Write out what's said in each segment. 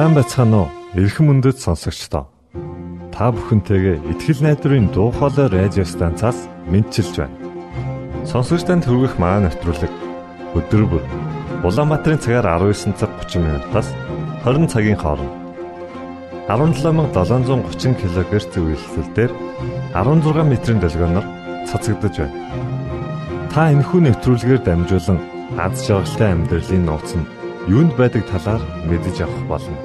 Сайн байцгаана уу? Эрхэм мөндөд сонсогчдоо. Та бүхэнтэйгээ ихтгэл найдварын дуу хоолой радио станцаас мэдчилж байна. Сонсогч танд хүргэх маань нэвтрүүлэг өдөр бүр Улаанбаатарын цагаар 19 цаг 30 минутаас 20 цагийн хооронд 17730 кГц зөвлөлтөөр 16 метрийн долгионоор цацагдж байна. Та энэхүү нэвтрүүлгээр дамжуулан аз жаргалтай амьдралын нууц нь юунд байдаг талаар мэдэж авах болно.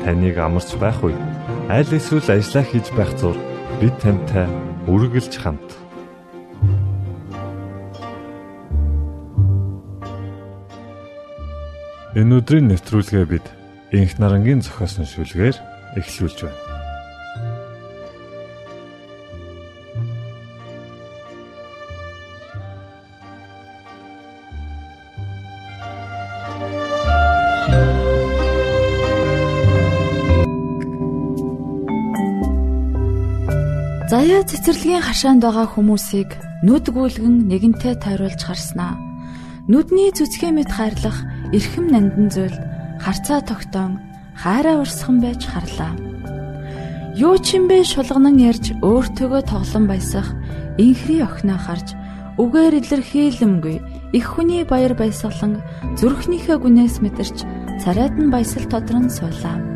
Таныг амарч байх үед аль эсвэл ажиллаа хийж байх зур бид тантай үргэлж хамт. Энэ өдрийн нэвтрүүлгээ бид Инх нарангийн зохиосон шүлгээр эхлүүлж байна. Заяа цэцэрлэгийн хашаанд байгаа хүмүүсийг нүд гүйлгэн нэгэнтээ тойруулж харснаа. Нүдний зүцгэн мэт хайрлах эрхэм нандин зүйл харцаа тогтоон хайраа урсхан байж харлаа. Юу ч юм бэ шулганан ярьж өөртөөгөө тоглон баясах инхри охиноо харж үгээр илэрхийлэмгүй их хүний баяр баясгалан зүрхнийхээ гүнээс мэдэрч царайд нь баясал тодрон суулаа.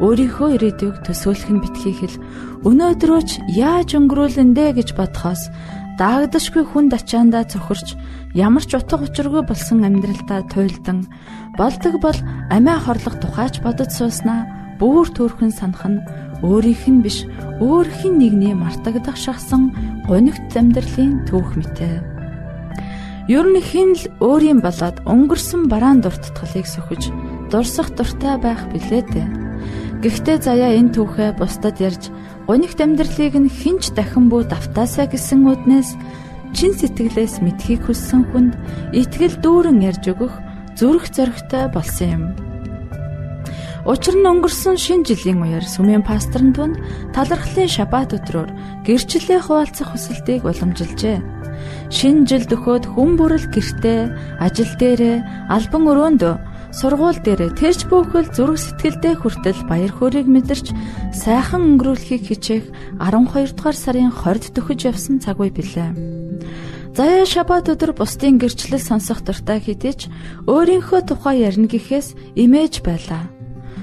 өөрийнхөө ирээдүйг төсөөлөх нь битгий хэл өнөөдрөө ч яаж өнгөрүүлэн дээ гэж бодхоос даагдашгүй хүнд ачаандаа цохирч ямар ч утга учиргүй болсон амьдралдаа туйлдан болдог бол амиа хорлох тухайч бодож сууснаа бүр төрхөн санах нь өөрийнх нь биш өөрхийн нэгний мартагдах шахсан гонигт амьдралын түүх мэтэ. Ер нь хин л өөрийн болоод өнгөрсөн бараан дуртатгалыг сөхөж дурсах дуртай байх билээ дээ. Гэхдээ заяа энэ түүхээ бусдад ярьж гонигт амьдралыг нь хинч дахин бүү давтаасаа гэсэн үднээс чин сэтгэлээс мэдхийг хүссэн хүнд итгэл дүүрэн ярьж өгөх зүрх зоригтой болсон юм. Учир нь өнгөрсөн шинэ жилийн үеэр сүмийн пасторн түнд талархлын шабат өдрөөр гэрчлэлээ хуваалцах хүсэлтийг уламжилжээ. Шинэ жил дөхөөд хүн бүрэл гэртээ, ажил дээрээ, албан өрөөндөө Сургууль дээр тэрч бүхэл зүрх сэтгэлдээ хүртэл баяр хөөргийг мэдэрч сайхан өнгөрүүлэхийг хичээх 12 дугаар сарын 20-д төхөж явсан цаг үе билээ. Заяа шабат өдөр бусдын гэрчлэл сонсох дуртай хідэж өөрийнхөө тухай ярина гэхээс имэж байлаа.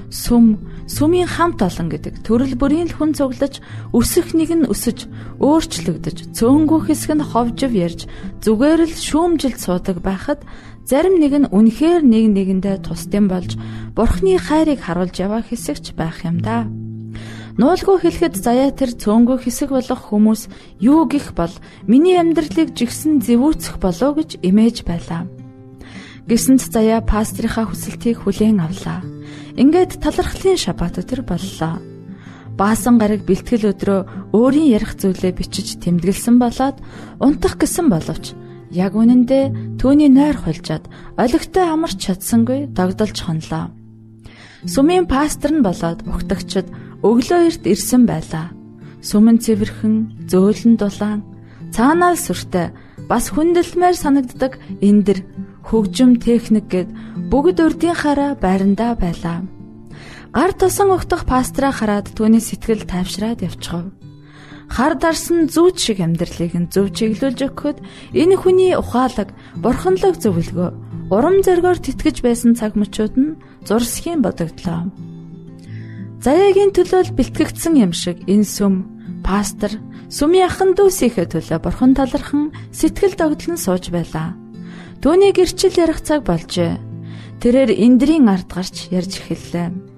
Сүм, сүмийн хамт олон гэдэг төрөл бүрийн л хүн цуглаж, өсөх нэг нь өсөж, өөрчлөгдөж, цөөнгөх хэсэг нь ховжив ярьж, зүгээр л шүүмжилт суудаг байхад Зарим нэг нь үнэхээр нэг нэгэндээ тусдим болж бурхны хайрыг харуулж яваа хэсэгч байх юм да. Нуулгүй хэлэхэд заяа тэр цөөнгөө хэсэг болох хүмүүс юу гих бол миний амьдралыг жигсэн зэвүүцэх болоо гэж имэж байлаа. Гисэнд заяа пастрийнхаа хүсэлтийг хүлээн авлаа. Ингээд талархлын шабат өдөр боллоо. Баасан гараг бэлтгэл өдрөө өөрийн ярих зүйлээ бичиж тэмдэглэсэн болоод унтах гэсэн боловч Яг үнэндээ түүний нойр хулжаад олигтой амарч чадсангүй догдолж хонлоо. Сүмийн пастор нь болоод угтагчд өглөө эрт ирсэн байлаа. Сүмэн цэвэрхэн, зөөлөн дулаан, цаанаа сүртэй, бас хүндэлмээр санагддаг эндэр хөгжим техник гэд бүгд урдийн хараа байрандаа байлаа. Гар тосон угтах пастраа хараад түүний сэтгэл тайвшраад явчихав хар дарсан зүүч шиг амьдралыг нь зөв чиглүүлж өгөхөд энэ хүний ухаалаг бурханлаг зөвлөгөө урам зоригоор тэтгэж байсан цаг мөчүүд нь зурсхийн бодогдлоо. Заяагийн төлөөл бэлтгэгдсэн юм шиг энэ сүм пастор сүмийн ахан дүүсийнхээ төлөө бурхан талархан сэтгэл догтлон сууж байлаа. Төвний гэрчил ярих цаг болжээ. Тэрээр эндрийн ард гарч ярьж эхэллээ.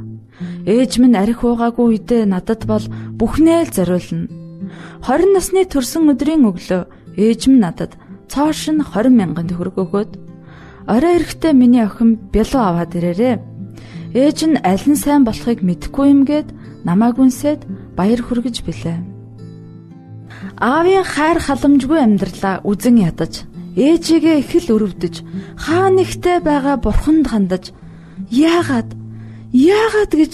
Ээж минь арх уугаагүй үедээ надад бол бүхнээ л зориулна. 20 насны төрсөн өдрийн өглөө ээж минь надад цааш нь 20 мянган төгрөг өгөөд Орой эрэхтээ миний охин бялуу аваад ирээрээ. Ээж нь аль нь сайн болохыг мэдэхгүй юм гээд намааг үнсээд баяр хүргэж билээ. Аавын хайр халамжгүй амьдралаа үзен ядаж, ээжигээ их л өрөвдөж, хаа нэгтэй байгаа бурханд хандаж, яагаад яагаад гэж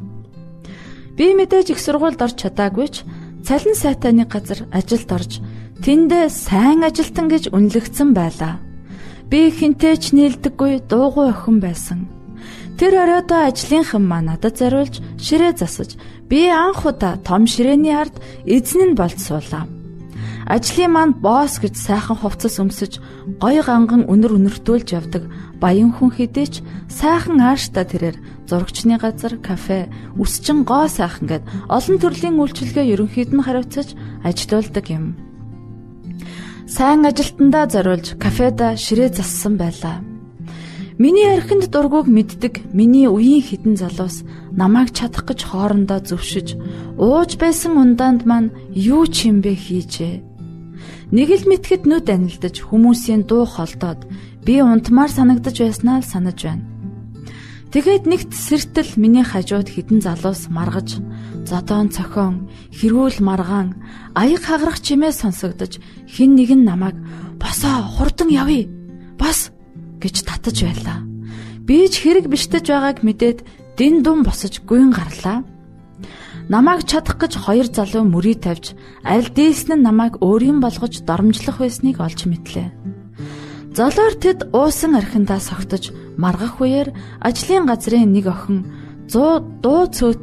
Би мэдээж их сургуульд орч чадаагүй ч цалин сайтаны газар ажилд орж Тэндээ сайн ажилтан гэж үнэлэгдсэн байлаа. Би хинтээч нийлдэггүй дуугүй охин байсан. Тэр оройдоо ажлынхан маа надад зориулж ширээ засаж би анх удаа том ширээний ард эзэн нь болж суулаа. Ажлын маань босс гэж сайхан хувцас өмсөж гой ганган өнөр өнөртүүлж явдаг баян хүн хэдийч сайхан аашта тэрээр зурагчны газар, кафе, үсчин гоо сайхан гэд олон төрлийн үйлчилгээ ерөнхийд нь хариуцаж ажилуулдаг юм сайн ажилтандаа зориулж кафеда ширээ зассан байлаа. Миний архинд дургуг мэддэг миний үеийн хідэн залуус намайг чадах гэж хоорондоо зөвшөж ууж байсан ундаанд маань юу ч юм бэ хийжээ. Нэг л мэтгэд нүд анилдаж хүмүүсийн дуу холдоод би унтмаар санагдаж байснаа л санаж байна. Тэгээд нэгт сэртэл миний хажууд хідэн залуус маргаж зодоон цохон, хэрүүл маргаан, аяг хагарах чимээ сонсогдож хин нэг нь намайг босоо хурдан явъя. Бас гэж татаж байлаа. Би ч хэрэг биштэж байгааг мэдээд дин дум босож гүйн гарлаа. Намайг чадах гэж хоёр залуу мөрий тавьж аль дээсэн нь намайг өөрийн болгож доромжлох байсныг олж мэдлээ. Золоор тэд уусан архиндаа согтож маргах үеэр ажлын газрын нэг охин 100 дуу цөөт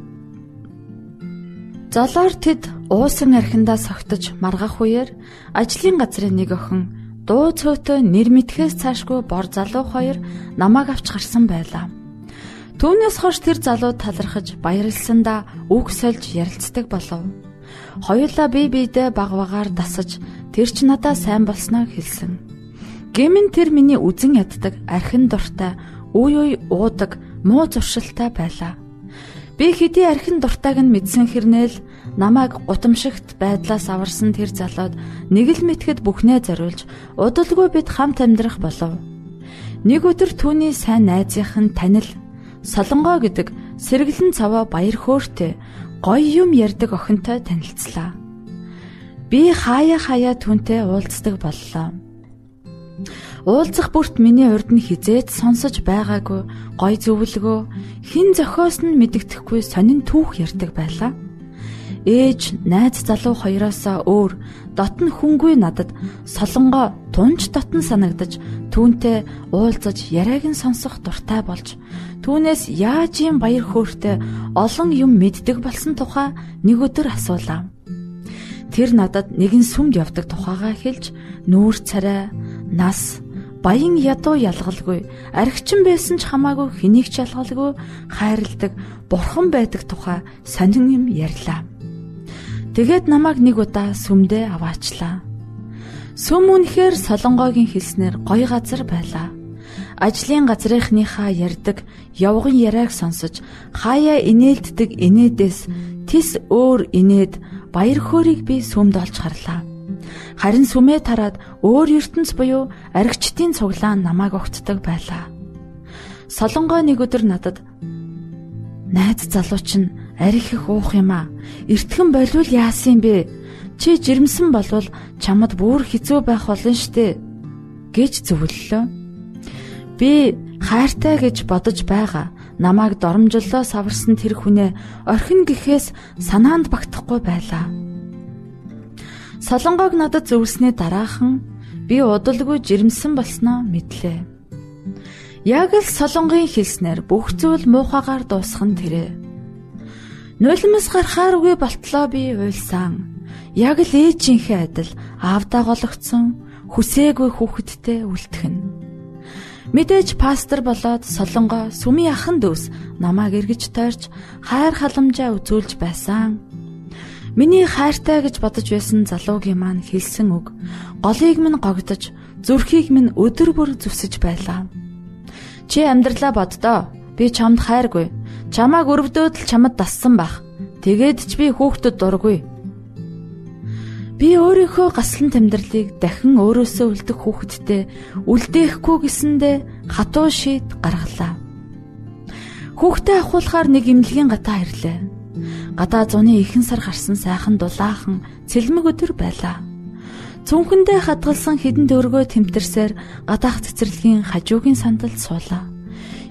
Золоор тэд уусан архиндаа согтож маргах үеэр ажлын газрын нэг охин дуу цөөтөө нэр мэдхээс цаашгүй бор залуу хоёр намааг авч гарсан байлаа. Түүнээс хойш тэр залуу талархаж баярлсандаа үг сольж ярилцдаг болов. Хоёулаа бие биедээ баг багаар дасаж тэр ч надаа сайн болсноо хэлсэн. Гэмэн тэр миний үзен яддаг архин дуртай үе үе уудаг муу зуршилтай байлаа. Би хэдий архин дуртайг нь мэдсэн хэрнээл намайг гутамшигт байдлаас аварсан тэр залууд нэг л мэтгэд бүхнээ зориулж удалгүй бид хамт амьдрах болов. Нэг өдөр түүний сайн найзынх нь танил Солонгоо гэдэг сэргэлэн цаваа баяр хөөртэй гоё юм ярддаг охинтой танилцлаа. Би хаяа хаяа түүнтэй уулздаг боллоо. Уулзах бүрт миний урд нь хизээд сонсож байгаагүй гой зөвлөгөө хин зохиос нь мэддэхгүй сонин түүх ярьдаг байлаа. Ээж найз залуу хоёроосоо өөр дотн хүнгүй надад солонгоо тунж дотн санагдаж түүнтэй уулзаж яриаг нь сонсох дуртай болж түүнээс яаж юм баяр хөөртэй олон юм мэддэг болсон тухай нэг өдөр асуулаа. Тэр надад нэгэн сүмд явдаг тухайгаа хэлж нүүр царай, нас баян ядуу ялгалгүй архичин байсан ч хамаагүй хэнийг ч ялгалгүй хайрладаг бурхан байдаг тухай сонин юм ярьлаа. Тэгээд намайг нэг удаа сүмдээ аваачлаа. Сүм үнэхээр солонгогийн хэлснээр гоё газар байлаа. ажлын газрынхныхаа ярддаг явган яриаг сонсож хаяа инээлддэг инээдээс тис өөр инээд баяр хөөргийг би сүмд олж харлаа. Харин сүмээ тараад өөр ертөнц буюу аригчдын цуглаан намайг огтдаг байлаа. Солонгой нэг өдөр надад найз залууч нь арих их уух юм а. Эртхэн болвол яасан бэ? Чи жирэмсэн болвол чамд бүр хэцүү байх болно штэ гэж зөвлөлөө. Би хайртай гэж бодож байгаа. Намайг доромжллоо саварсан тэр хүнээ орхин гэхээс санаанд багтахгүй байлаа. Солонгог надад зөвлснээ дараахан би удалгүй жирэмсэн болсноо мэдлээ. Яг л солонгийн хэлснээр бүх зүйл муухагаар дуусхан тэрэ. Нулимс гарахаар үгүй болтлоо би уйлсан. Яг л ээжийнхээ адил аавдаа гологцсон хүсээгүй хүүхэдтэй үлтгэн. Мэдээж пастор болоод солонгоо сүмийн ахан дүүс намайг эргэж тойрч хайр халамжаа үзүүлж байсан. Миний хайртай гэж бодож байсан залуугийн маань хэлсэн үг голыг минь гогдож зүрхийг минь өдөр бүр зүсэж байлаа. Чи амьдралаа боддоо. Би чамд хайргүй. Чамааг өрөвдөөд л чамд дассан бах. Тэгээд ч би хүүхдэд дургүй. Би өөрийнхөө гаслан тэмдэрлийг дахин өөрөөсөө үлдэх хүүхэдтэй үлдээхгүй гэсэндээ хатуу шийд гаргалаа. Хүүхдээ ахуулахаар нэг имлэгийн гатаа ирлээ. Гадаа зуны ихэн сар гарсан сайхан дулаахан цэлмэг өдөр байлаа. Цүнхэндээ хадгалсан хідэн төгрөгөө тэмтэрсээр гадаах цэцэрлэгийн хажуугийн сандалд суулаа.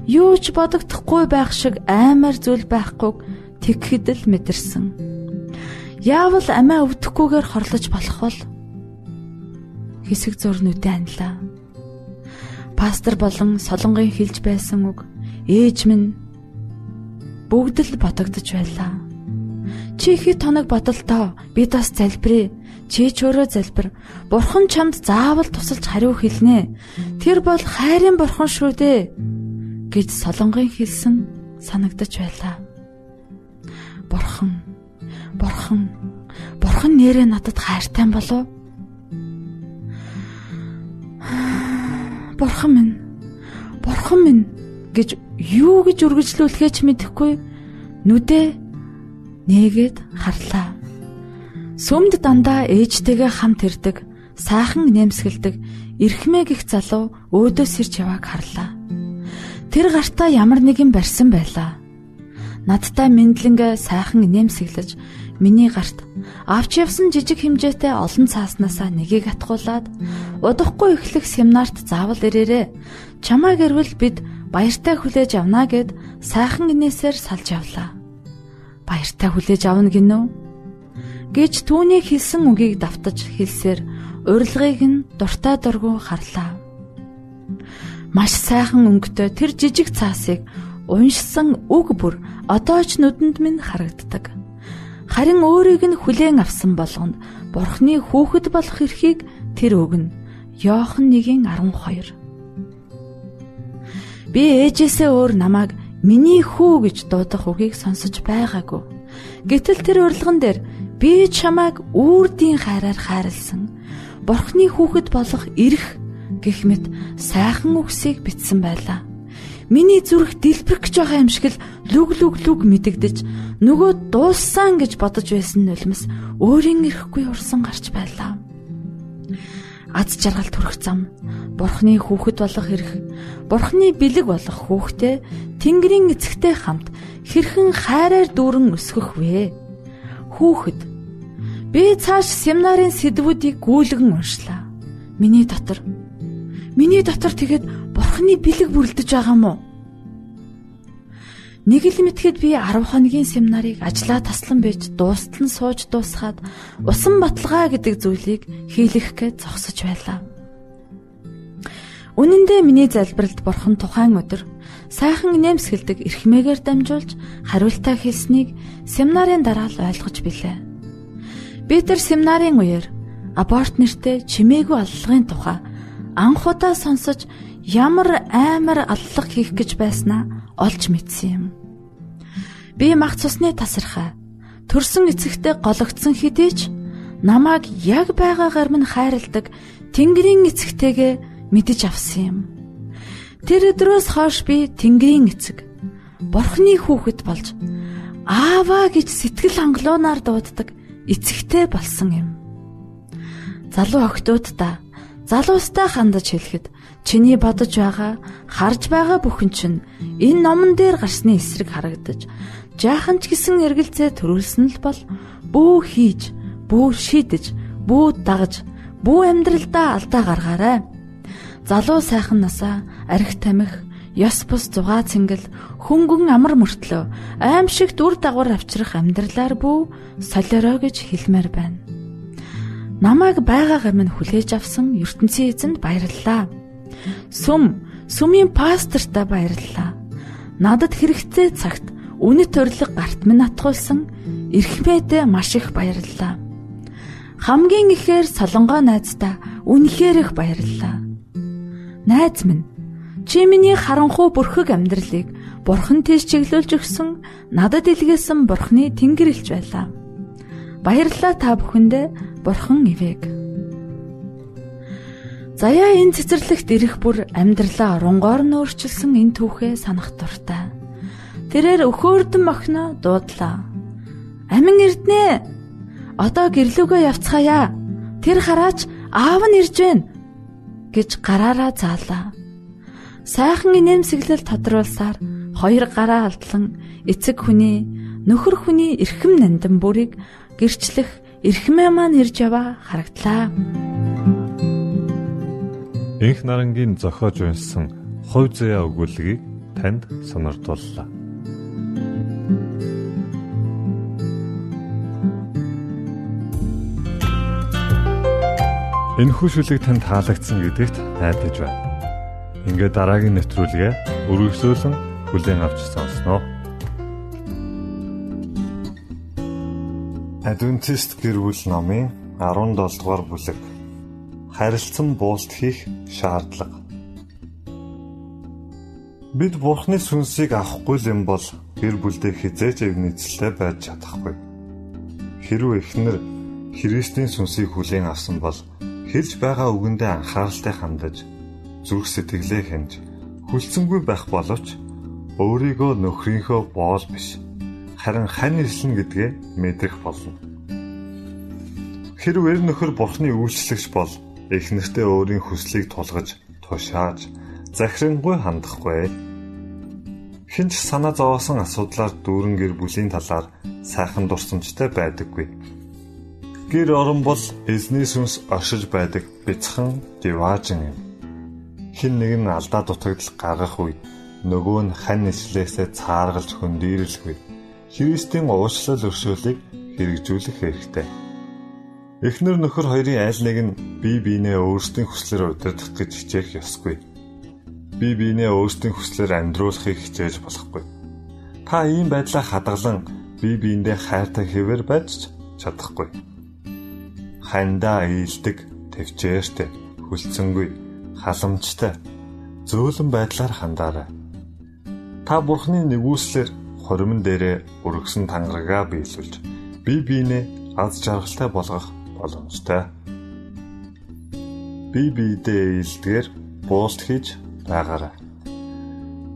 Юу ч бодогдохгүй байх шиг аймаар зүйл байхгүй тэгхэд л мэдэрсэн. Яавал амиа өвдөхгүйгээр хорлож болох бол хэсэг зурнуудаа анлаа. Пастор болон солонгын хэлж байсан үг ээж минь бүгд л бодогдож байлаа. Чи хэд тоног бодолтоо би бас залбирая. Чи ч өөрөө залбир. Бурхан чамд заавал тусалж хариу хэлнэ. Тэр бол хайрын бурхан шүү дээ гэж солонгын хэлсэн санагдаж байлаа. Бурхан Бурхан Бурхан нэрээ надад хайртай болов. Бурхан минь Бурхан минь гэж юу гэж үргэлжлүүлэхээ ч мэдэхгүй нүдээ нээгээд харлаа. Сүмд дандаа ээжтэйгээ хамт ирдэг, сайхан нэмсгэлдэг, эрхмээ гих залуу өөдөөс ирж явааг харлаа. Тэр гартаа ямар нэгэн барьсан байлаа. Надтай мэдлэнгээ сайхан нэмсэглэж Миний гарт авч явсан жижиг хэмжээтэй олон цааснасаа нэгийг атгуулад удахгүй эхлэх семинарт заавал ирээрээ. Чамайг ирвэл бид баяртай хүлээж авна гэд сайхан инээсээр салж явлаа. Баяртай хүлээж авна гинөө гэж түүний хэлсэн үгийг давтаж хэлсээр урилгыг нь дуртай дургу харлаа. Маш сайхан өнгөтэй тэр жижиг цаасыг уншсан үг бүр одоо ч нүдэнд минь харагддаг. Харин өөрийг нь хүлээн авсан болгонд Бурхны хүүхэд болох эрхийг тэр өгнө. Йохан 1:12. Би ээжээсээ өөр намайг миний хүү гэж дуудах үгийг сонсож байгаагүй. Гэтэл тэр урилган дээр би чамайг үрдийн хайраар хайрлсан. Бурхны хүүхэд болох эрх гэх мэт сайхан үгсийг бичсэн байлаа. Миний зүрх дэлбэрэх гэж байгаа юм шиг л лүг лүг лүг мэдэгдэж нөгөө дууссан гэж бодож байсан нулимс өөрийн ирэхгүй урсан гарч байлаа. Аз жаргал төрөх зам Бурхны хүүхэд болох эрх Бурхны бэлэг болох хүүхдээ Тэнгэрийн эцэгтэй хамт хэрхэн хайраар дүүрэн өсгөх вэ? Хүүхэд би цааш семинарын сэдвүүдийг гүйлгэн уншлаа. Миний дотор Миний дотор тэгээд бурхны бэлэг бүрлдэж байгаа мó? Нэг л мэтгэд би 10 хоногийн семинарыг ажлаа таслан байж дуустал нь сууж дуусгаад усан баталгаа гэдэг зүйлийг хийлэх гээд зогсож байлаа. Үнэн дээр миний залбиралд бурхан тухайн өдөр сайхан нэмсгэлдэг эрхмээгээр дамжуулж хариултаа хэлснийг семинарын дараа л ойлгож билээ. Би тэр семинарын үеэр аборт нэртэй чимээгүй аллагын тухай анх удаа сонсож ямар аймар аллах хийх гэж байснаа олж мэдсэн юм. Би мах цусны тасархаа төрсөн эцэгтэй гологдсон хэдий ч намайг яг байгаагаар минь хайрладаг Тэнгэрийн эцэгтэйгээ мэдэж авсан юм. Тэр өдрөөс хойш би Тэнгэрийн эцэг Бурхны хүүхэд болж ааваа гэж сэтгэл хангалуунаар дууддаг эцэгтэй болсон юм. Залуу охтуудаа залуустай хандаж хэлэхэд чиний бодож байгаа харж байгаа бүхэн чинь энэ номон дээр гарсны эсрэг харагдаж жаахан ч гэсэн эргэлзээ төрүүлсэн л бол бүү хийж, бүү шийдэж, бүү дагаж, бүү амьдралдаа алдаа гаргаарай. Залуу сайхан насаа арх тамхи, ёс бус зугаа цэнгэл, хөнгөн амар мөртлөө аимшиг дүр дагавар авчрах амьдралаар бүү солиорой гэж хэлмээр байна. Намайг байгаагаар минь хүлээж авсан ертөнцийн эзэнд баярлалаа. Сүм, сүмийн пасторта баярлалаа. Надад хэрэгтэй цагт үнэт төрөлг гарт минь натгуулсан эрхмээдээ маш их баярлалаа. Хамгийн ихээр солонгоо найздаа үнэхээр их баярлалаа. Найз минь чи миний харанхуй бүрхэг амьдралыг бурхан тийш чиглүүлж өгсөн надад илгээсэн бурханы тэнгэрлж байлаа. Баярлалаа та бүхэндээ бурхан ивэг. Заяа энэ цэцэрлэгт ирэх бүр амьдралаа оронгоор нь өөрчилсөн энэ түүхээ санах дуртай. Тэрээр өхөөрдөн мохно дуудлаа. Амин эрднэ. Одоо гэрлүүгөө явцгаая. Тэр хараач аав нь ирж байна гэж гараараа заалаа. Сайхан инээмсэглэл тодруулсаар хоёр гараа алдлан эцэг хүний нөхөр хүний эрхэм нандин бүрийг гэрчлэх эрхмээ маань ирж яваа харагдлаа. Инх нарангийн зохиож унсан хувь заяа өгүүлгийг танд сонирдууллаа. Энэхүү шүлэг танд таалагдсан гэдэгт найдаж байна. Ингээд дараагийн нэвтрүүлгээ өргөжлүүлэн хүлээн авч сонсноо. Адвентист гэр бүл номын 17 дугаар бүлэг харилцан буулт хийх шаардлага. Бид Бурхны сүнсийг авахгүй юм бол гэр бүлдээ хизээч эвнэцэлтэй байж чадахгүй. Хэрвээ эхнэр Христийн сүнсийг хүлээн авсан бол хэлж байгаа үгэндээ анхааралтай хандаж зүрх сэтгэлээ хэмж хүлцэнгүй байх боловч өөрийгөө нөхрийнхөө боол биш харин хань ирсэн гэдгээ мэдрэх болно. Хэрвээ нөхөр бурхны үйлчлэгч бол их нэртээ өөрийн хүслийг тулгаж тушааж захирангуй хандахгүй. Хинч санаа зовоосон асуудлаар дүүрэн гэр бүлийн талаар сайхан дурсамжтай байдаггүй Гэр орон бол эзний сүнс оршиж байдаг бяцхан диваажин юм. Хин нэг нь алдаа дутагдал гаргах үе нөгөө нь хань нислээсээ цааргалж хөндийрэлх үе Христийн уучлал өршөөлийг хэрэгжүүлэх хэрэгтэй. Эхнэр нөхөр хоёрын айл нэг нь бие биенээ өөрсдийн хүслээр удирдах гэж хичээх ёсгүй. Бие биенээ өөрсдийн хүслээр амьдруулахыг хичээж болохгүй. Та ийм байдлаа хадгалан бие биендээ хайртай хэвээр байж чадахгүй хандаа ээлдэг, төвчээртэй, хүлцэнгүй, халамжтай, зөөлөн байдлаар хандаарай. Та Бурхны нэгүслэр хоримн дээрээ өргөсөн тангарагаа биелүүлж бие биенээ аз жаргалтай болгох боломжтой. Бие биедээ ээлдгээр буулт хийж байгаарай.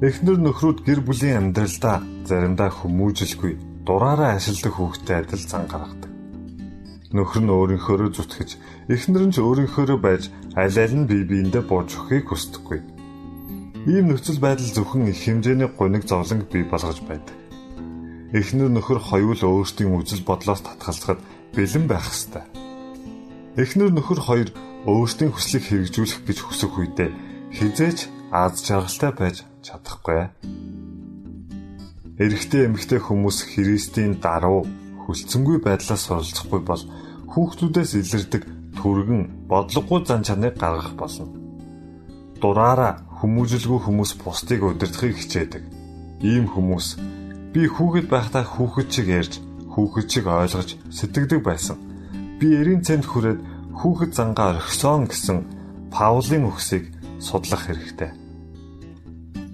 Эхнэр нөхрүүд гэр бүлийн амьдралдаа заримдаа хүмүүжилгүй дураараа ашигладаг хүүхдэд адил зан гаргадаг. Нөхөр нь өөрийнхөөрөө зүтгэж, эхнэр нь ч өөрийнхөөрөө байж аль аль нь бие биендээ бууж өгөхийг хүсдэггүй. Ийм нөхцөл байдал зөвхөн их хэмжээний гуниг зовлонг бий болгож байдаг. Эхнэр нөхөр хоёул өөрсдийн үзэл бодлоос татгалзахад бэлэн байх ёстой. Эхнэр нөхөр хоёр өөрсдийн хүслийг хэрэгжүүлэх гэж хүсэх үедээ хизээч аз жаргалтай байж чадахгүй. Эрэгтэй эмэгтэй хүмүүс Христийн даруй хүлцэнгүй байдлаас суралцахгүй бол хүүхдүүдээс илэрдэг түргэн бодлогогүй зан чанарыг гаргах болно. Дураараа хүмүүжлгүй хүмүүс бусдыг удирдахыг хичээдэг. Ийм хүмүүс би хүүхэд байхдаа хүүхэд шиг ярьж, хүүхэд шиг ойлгож сэтгэдэг байсан. Би эрийн цэнд хүрээд хүүхэд зангаа орхисон гэсэн Паулийн үгсийг судлах хэрэгтэй.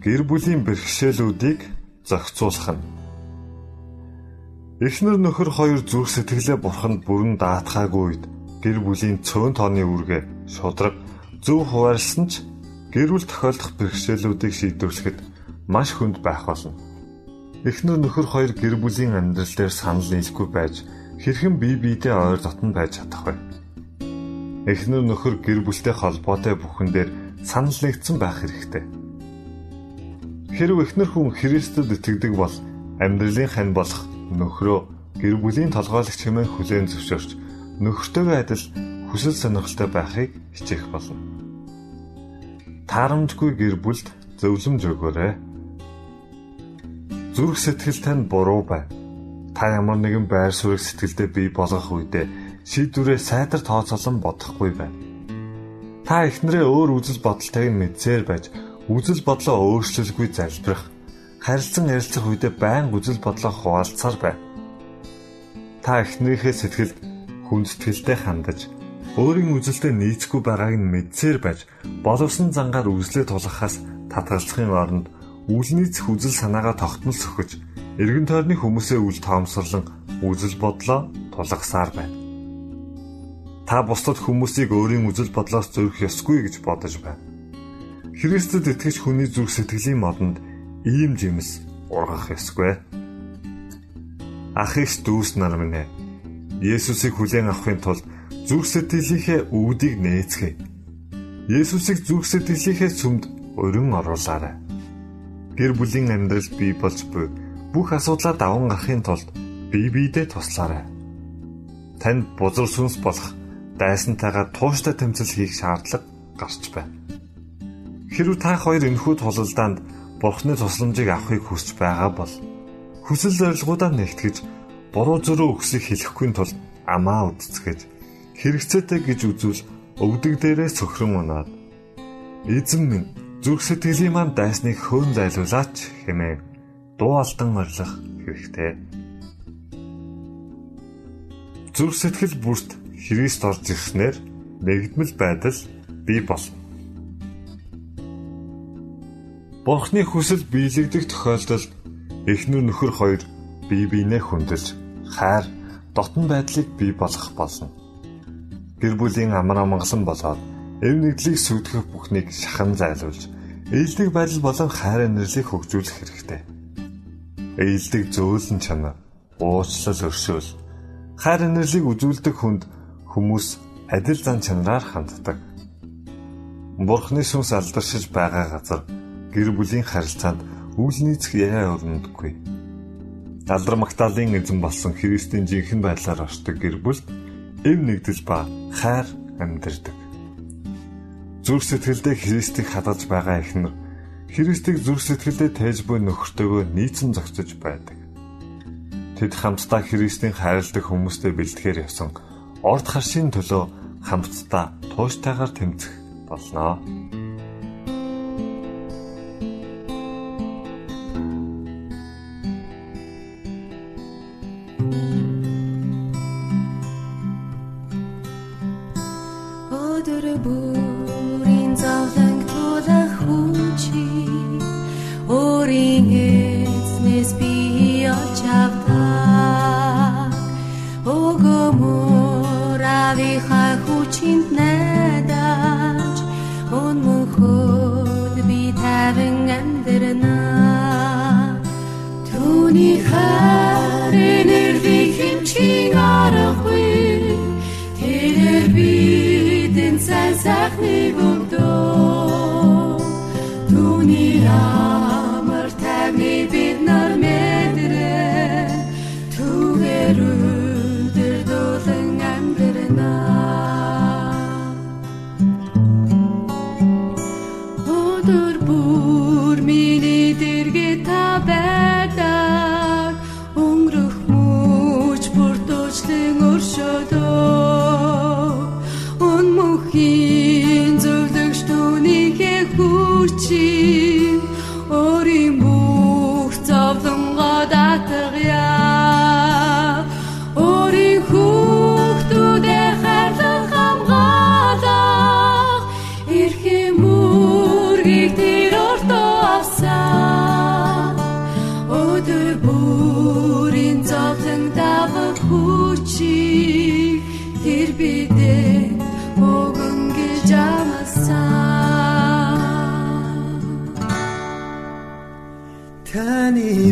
Гэр бүлийн бэрхшээлүүдийг зохицуулах нь Эхнэр нөхөр хоёр зүрх сэтгэлээ бурханд бүрэн даатгаагүй үед гэр бүлийн цөөн тооны үргэ шудраг зөв хуваарлсан ч гэр бүл тохиолдох бэрхшээлүүдийг шийдвэрлэхэд маш хүнд байх болно. Эхнэр нөхөр хоёр гэр бүлийн амьдрал дээр санал нийлэхгүй байж хэрхэн бие биедээ ойр дотн байж чадах вэ? Эхнэр нөхөр гэр бүлтэй холбоотой бүхэн дээр санал нэгдсэн байх хэрэгтэй. Хэрв эхнэр хүн Христэд итгэдэг бол амьдралын хань болох нөхрөө гэр бүлийн толгойлогч хэмээн хүлээн зөвшөөрч нөхөртөөгөө адил хүсэл сонирхолтой байхыг хичээх болно. Таарамжгүй гэр бүлд зөвлөмж өгөөрэй. Зүрх сэтгэл тань буруу бай. Та ямар нэгэн байр суурь сэтгэлдээ бий болгох үедээ шийдвэрээ сайдар тооцоолон бодохгүй бай. Та эхнэрээ өөр үзэл бодолтойг нь мэдсээр байж үзэл бодлоо өөрчлөлгүй залбирах, харилцан ярилцах үедээ байн үзэл бодлоо хуваалцаар бай. Та эхнэрийнхээ сэтгэлд хүндэтгэлтэй хандаж өөрийн үзэлтэй нийцэхгүй байгааг нь мэдсээр байж боловсон зангаар үзлээ тулгахаас татгалзахын оронд Үлнийцэх үзэл санаагаа тогтмол сөхөж эргэн тойрны хүмүүсээ үл тоомсорлон үзэл бодлоо тулгасаар байна. Та бусдад хүмүүсийг өөрийн үзэл бодлоос зөрөх ёсгүй гэж бодож байна. Христэд итгэж хүний зүрх сэтгэлийн модонд ийм жимс ургах ёсгүй. Ах их дүүс нар минь ээ. Есүсийг хүлээн авахын тулд зүрх сэтгэлийнхээ үүдийг нээцгээе. Есүсийг зүрх сэтгэлийнхээ сүмд өрн оруулаарай гэр бүлийн амьдрал бий болж буй бүх асуудлаа даван гарахын тулд бие биедээ туслаарай. Танд бузар сүнс болох дайсантайгаа тууштай тэмцэл хийх шаардлага гарч байна. Хэрвээ та хоёр энэхүү тулалдаанд Бурхны тусламжийг авахыг хүсэж байгаа бол хүсэл зорилгоудаа нэгтгэж буруу зөрөө өгсөйг хэлэхгүй тул амаа үдцгэж хэрэгцээтэй гэж үзвэл өвдөг дээрээ сөхрөн унаад эзэн минь зүрх сэтгэлийн маань дайсныг хөөн зайлуулаач хэмээн дуу алдан орилох хэрэгтэй. Зүрх сэтгэл бүрт Христ орж ирснээр нэгдмэл байдал бий болно. Бурхны хүсэл биелэгдэх тохиолдолд эхнэр нөхөр хоёр бие биенээ хүндэлж хайр дотн байдлыг бий болгох болно. Гэр бүлийн амар амгалан болоод эв нэгдлийг сүтгэх бүхнийг шахан зайлуулж ээлдэг байдал болон хайр инэрлийг хөгжүүлэх хэрэгтэй. Ээлдэг зөөлөн чанар, уучлал өршөөл, хайр инэрлийг үзүүлдэг хүнд хүмүүс адил зан чанараар ханддаг. Бурхны сүнс алдаршиж байгаа газар гэр бүлийн харилцаанд үйл нийцэх яа өрнөдөггүй. Алдар Магдалины эзэн болсон Христийн жинхэнэ байдлаар оршдог гэр бүлд эв нэгдэл ба хайр амьдардаг. Зүрх сэтгэлдээ Христийг хадгалж байгаа эхнэр Христийг зүрх сэтгэлдээ тээж буй нөхөртөөгөө нийцэн зохицож байдаг. Тэд хамтдаа Христийн хайрладаг хүмүүстэй бэлтгэхээр явсан орд харшийн төлөө хамтдаа тууштайгаар тэмцэх болно. хүчийг тэр бидээ өгөн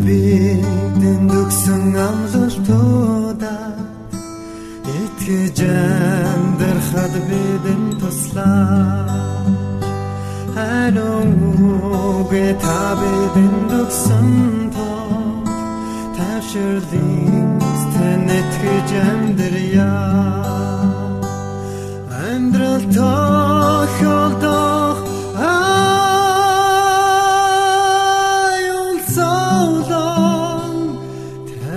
бидэнд өгсөн амлалтуудаа итгэж амьдрахад бидэнд туслаа. Хануугэ та бидэнд өгсөн тоо Таширлын стэнэт гэж амьдрья. Амьдрал тохиолдох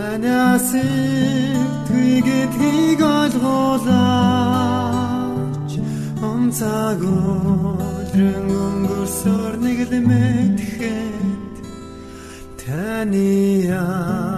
танаас тгийгэд хийг ойлгуулаач онцагоо өдрөн өнгөрсөөр нэг л мэдхэд таны ямасан